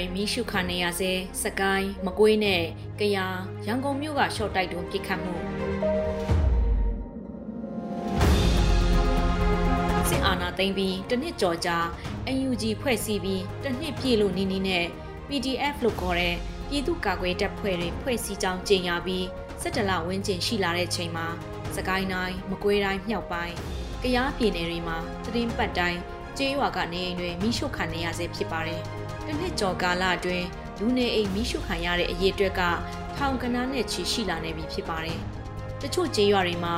တွေမိရှုခံနေရစေစကိုင်းမကွေးနဲ့ကယားရန်ကုန်မြို့ကရှော့တိုက်တွန်းပြစ်ခတ်မှုစစ်အာဏာသိမ်းပြီးတစ်နှစ်ကျော်ကြာ UNG ဖွဲ့စည်းပြီးတစ်နှစ်ပြည့်လို့နီးနီးနဲ့ PDF လို့ခေါ်တဲ့ပြည်သူ့ကာကွယ်တပ်ဖွဲ့တွေဖွဲ့စည်းကြောင်းကြေညာပြီး17လဝန်းကျင်ရှိလာတဲ့ချိန်မှာစကိုင်းတိုင်းမကွေးတိုင်းမြောက်ပိုင်းကယားပြည်နယ်တွေမှာသတင်းပတ်တိုင်း ကျေးရွာကနေအိမ်တွေမိရှုခံနေရဆဲဖြစ်ပါတယ်။တစ်နှစ်ကျော်ကာလအတွင်းလူနေအိမ်မိရှုခံရတဲ့အရေးအတွက်ကထောင်ကနန်းနဲ့ချီရှိလာနေပြီဖြစ်ပါတယ်။တချို့ကျေးရွာတွေမှာ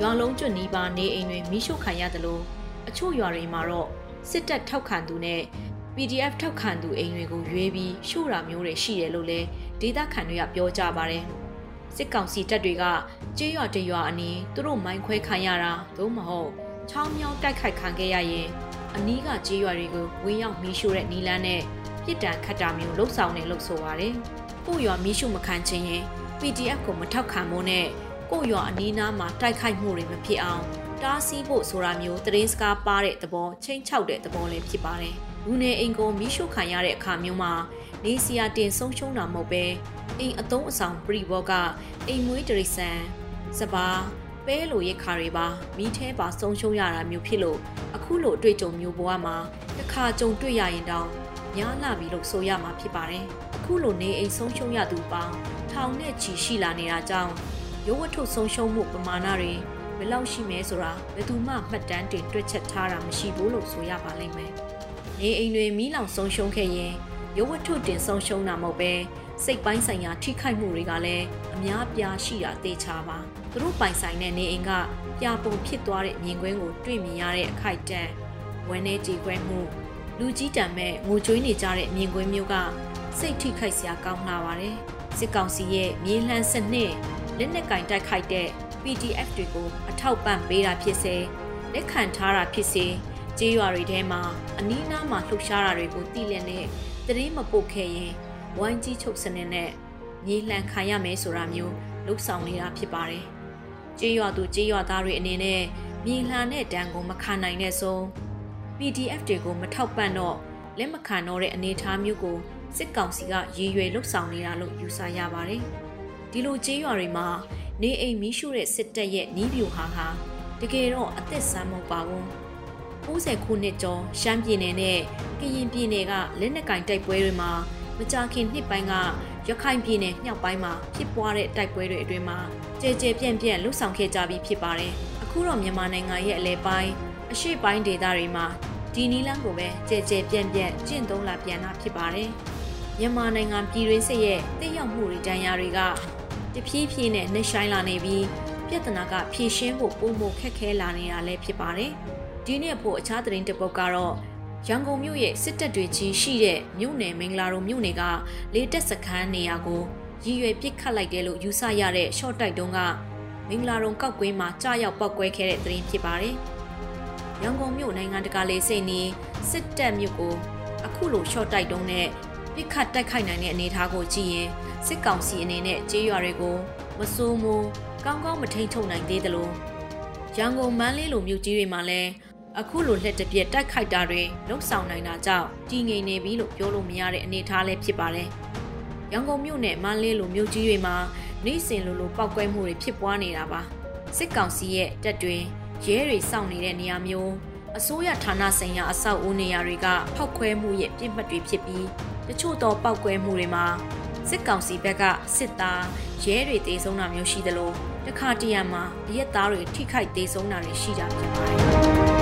ရွာလုံးကျွတ်နီးပါးနေအိမ်တွေမိရှုခံရတယ်လို့အချို့ရွာတွေမှာတော့စစ်တပ်ထောက်ခံသူနဲ့ PDF ထောက်ခံသူအိမ်တွေကိုရွေးပြီးရှို့တာမျိုးတွေရှိတယ်လို့လည်းဒေသခံတွေကပြောကြပါတယ်။စစ်ကောင်စီတပ်တွေကကျေးရွာတရွာအနီးသူတို့မိုင်းခွဲခံရတာသို့မဟုတ်ချောင်းမြောင်းတိုက်ခိုက်ခံခဲ့ရရင် အနီးကကျေးရွာတွေကိုဝင်းရောက်မီးရှို့တဲ့နီလန်းနဲ့ပြစ်ဒဏ်ခတ်တာမျိုးလှုပ်ဆောင်နေလို့ဆိုပါတယ်။ကိုရွာမီးရှို့မခံခြင်းရင် PDF ကိုမထောက်ခံဖို့နဲ့ကိုရွာအနီးနားမှာတိုက်ခိုက်မှုတွေမဖြစ်အောင်တားဆီးဖို့ဆိုတာမျိုးသတင်းစကားပါတဲ့သဘောချင်းချောက်တဲ့သဘောလည်းဖြစ်ပါတယ်။လူနေအိမ်ကိုမီးရှို့ခံရတဲ့အခါမျိုးမှာနေစီယာတင်ဆုံးရှုံးတာမဟုတ်ပဲအိမ်အသုံးအဆောင်ပရိဘောကအိမ်မွေးတရိษံစပါပဲလိုရိတ်ခါတွေပါမိထဲပါဆုံးရှုံးရတာမျိုးဖြစ်လို့ အခုလိုအတွေ့အကြုံမျိုးဘဝမှာတစ်ခါကြုံတွေ့ရရင်တောင်ညားလာပြီလို့ဆိုရမှာဖြစ်ပါတယ်အခုလိုနေအိမ်ဆုံးရှုံးရသူပေါင်းထောင်နဲ့ချီရှိလာနေတာကြောင့်ရုပ်ဝတ္ထုဆုံးရှုံးမှုပမာဏတွေဘယ်လောက်ရှိမဲဆိုတာဘယ်သူမှမှတ်တမ်းတင်တွက်ချက်ထားတာမရှိဘူးလို့ဆိုရပါလိမ့်မယ်နေအိမ်တွေမီးလောင်ဆုံးရှုံးခဲ့ရင်ရုပ်ဝတ္ထုတင်ဆုံးရှုံးတာမဟုတ်ပဲ စိတ်ပိုင်းဆိုင်ရာထိခိုက်မှုတွေကလည်းအများပြားရှိတာသိချပါသူတို့ပိုင်ဆိုင်တဲ့နေအိမ်ကပြပုံဖြစ်သွားတဲ့မြင်ကွင်းကိုတွေ့မြင်ရတဲ့အခိုက်အတန့်ဝမ်းနေကြည်ခွဲမှုလူကြီးတံမဲ့ငိုကြွေးနေကြတဲ့မြင်ကွင်းမျိုးကစိတ်ထိခိုက်စရာကောင်းလာပါတယ်စစ်ကောင်စီရဲ့မြေလှမ်းစနစ်လက်နက်ကင်တိုက်ခိုက်တဲ့ PDF တွေကိုအထောက်ပံ့ပေးတာဖြစ်စေလက်ခံထားတာဖြစ်စေကျေးရွာတွေထဲမှာအနီးနားမှာလှုပ်ရှားတာတွေကိုသိလည်နဲ့တရင်မပုတ်ခဲ့ရင် ဝိုင်းကြီးချုပ်စနစ်နဲ့မြေလှန်ခံရမယ်ဆိုတာမျိုးလှုပ်ဆောင်နေတာဖြစ်ပါတယ်။ကျေးရွာသူကျေးရွာသားတွေအနေနဲ့မြေလှန်တဲ့တန်းကိုမခံနိုင်တဲ့ဆုံး PDF တွေကိုမထောက်ပံ့တော့လက်မခံတော့တဲ့အနေအထားမျိုးကိုစစ်ကောင်စီကရည်ရွယ်လှုပ်ဆောင်နေတာလို့ယူဆရပါတယ်။ဒီလိုကျေးရွာတွေမှာနေအိမ်မီးရှို့တဲ့စစ်တပ်ရဲ့နီးပြူဟာဟာတကယ်တော့အသက်ဆန်းမဟုတ်ပါဘူး90ခုနှစ်ကျော်ရှမ်းပြည်နယ်နဲ့ကရင်ပြည်နယ်ကလက်နက်ကင်တိုက်ပွဲတွေမှာ မကြာခင်နှစ်ပိုင်းကရခိုင်ပြည်နယ်မြောက်ပိုင်းမှာဖြစ်ပွားတဲ့တိုက်ပွဲတွေအတွင်းမှာကြဲကြဲပြန့်ပြန့်လှုပ်ဆောင်ခဲ့ကြပြီးဖြစ်ပါတယ်အခုတော့မြန်မာနိုင်ငံရဲ့အလဲပိုင်းအရှေ့ပိုင်းဒေသတွေမှာဒီနီလန်းကိုပဲကြဲကြဲပြန့်ပြန့်ကျင့်သုံးလာပြန်တာဖြစ်ပါတယ်မြန်မာနိုင်ငံပြည်တွင်းစစ်ရဲ့တည်ရောက်မှုတွေတန်ရာတွေကတဖြည်းဖြည်းနဲ့နှိမ့်ဆိုင်လာနေပြီးပြဿနာကဖြေရှင်းဖို့ပုံမခက်ခဲလာနေတာလည်းဖြစ်ပါတယ်။ဒီနေ့ဖို့အခြားသတင်းတစ်ပုဒ်ကတော့ ရန်ကုန်မြို့ရဲ့စစ်တပ်တွေကြီးရှိတဲ့မြို့နယ်မင်္ဂလာတို့မြို့နယ်ကလေတက်စခန်းနေရာကိုရည်ရွယ်ပစ်ခတ်လိုက်တယ်လို့ယူဆရတဲ့ short တိုက်တုံးကမင်္ဂလာတုံကောက်ကွင်းမှာကြားရောက်ပောက်ကွဲခဲ့တဲ့သတင်းဖြစ်ပါတယ်။ရန်ကုန်မြို့နိုင်ငံတကာလေစိတ်နီစစ်တပ်မြို့ကိုအခုလို short တိုက်တုံးနဲ့ပစ်ခတ်တိုက်ခိုက်နိုင်တဲ့အနေအထားကိုကြည့်ရင်စစ်ကောင်စီအနေနဲ့ကြေးရွာတွေကိုမစိုးမိုးကောင်းကောင်းမထိန်ချုပ်နိုင်သေးသလိုရန်ကုန်မန်းလေးလိုမြို့ကြီးတွေမှာလည်း အခုလိုလက်တပြက်တိုက်ခိုက်တာတွေလှုပ်ဆောင်နိုင်တာကြောင့်တည်ငြိမ်နေပြီလို့ပြောလို့မရတဲ့အနေအထားလည်းဖြစ်ပါတယ်။ရန်ကုန်မြို့နယ်မန်းလေးလိုမြို့ကြီးတွေမှာနေ့စဉ်လိုလိုပောက်ကွဲမှုတွေဖြစ်ပွားနေတာပါ။စစ်ကောင်စီရဲ့တပ်တွေရဲတွေစောင့်နေတဲ့နေရာမျိုးအစိုးရဌာနဆိုင်ရာအဆောက်အဦနေရာတွေကဖောက်ခွဲမှုရဲ့ပြစ်မှတ်တွေဖြစ်ပြီးတချို့သောပောက်ကွဲမှုတွေမှာစစ်ကောင်စီဘက်ကစစ်သားရဲတွေတေဆုံးတာမျိုးရှိသလိုတခါတရံမှာရက်သားတွေထိခိုက်တေဆုံးတာတွေရှိတာဖြစ်ပါတယ်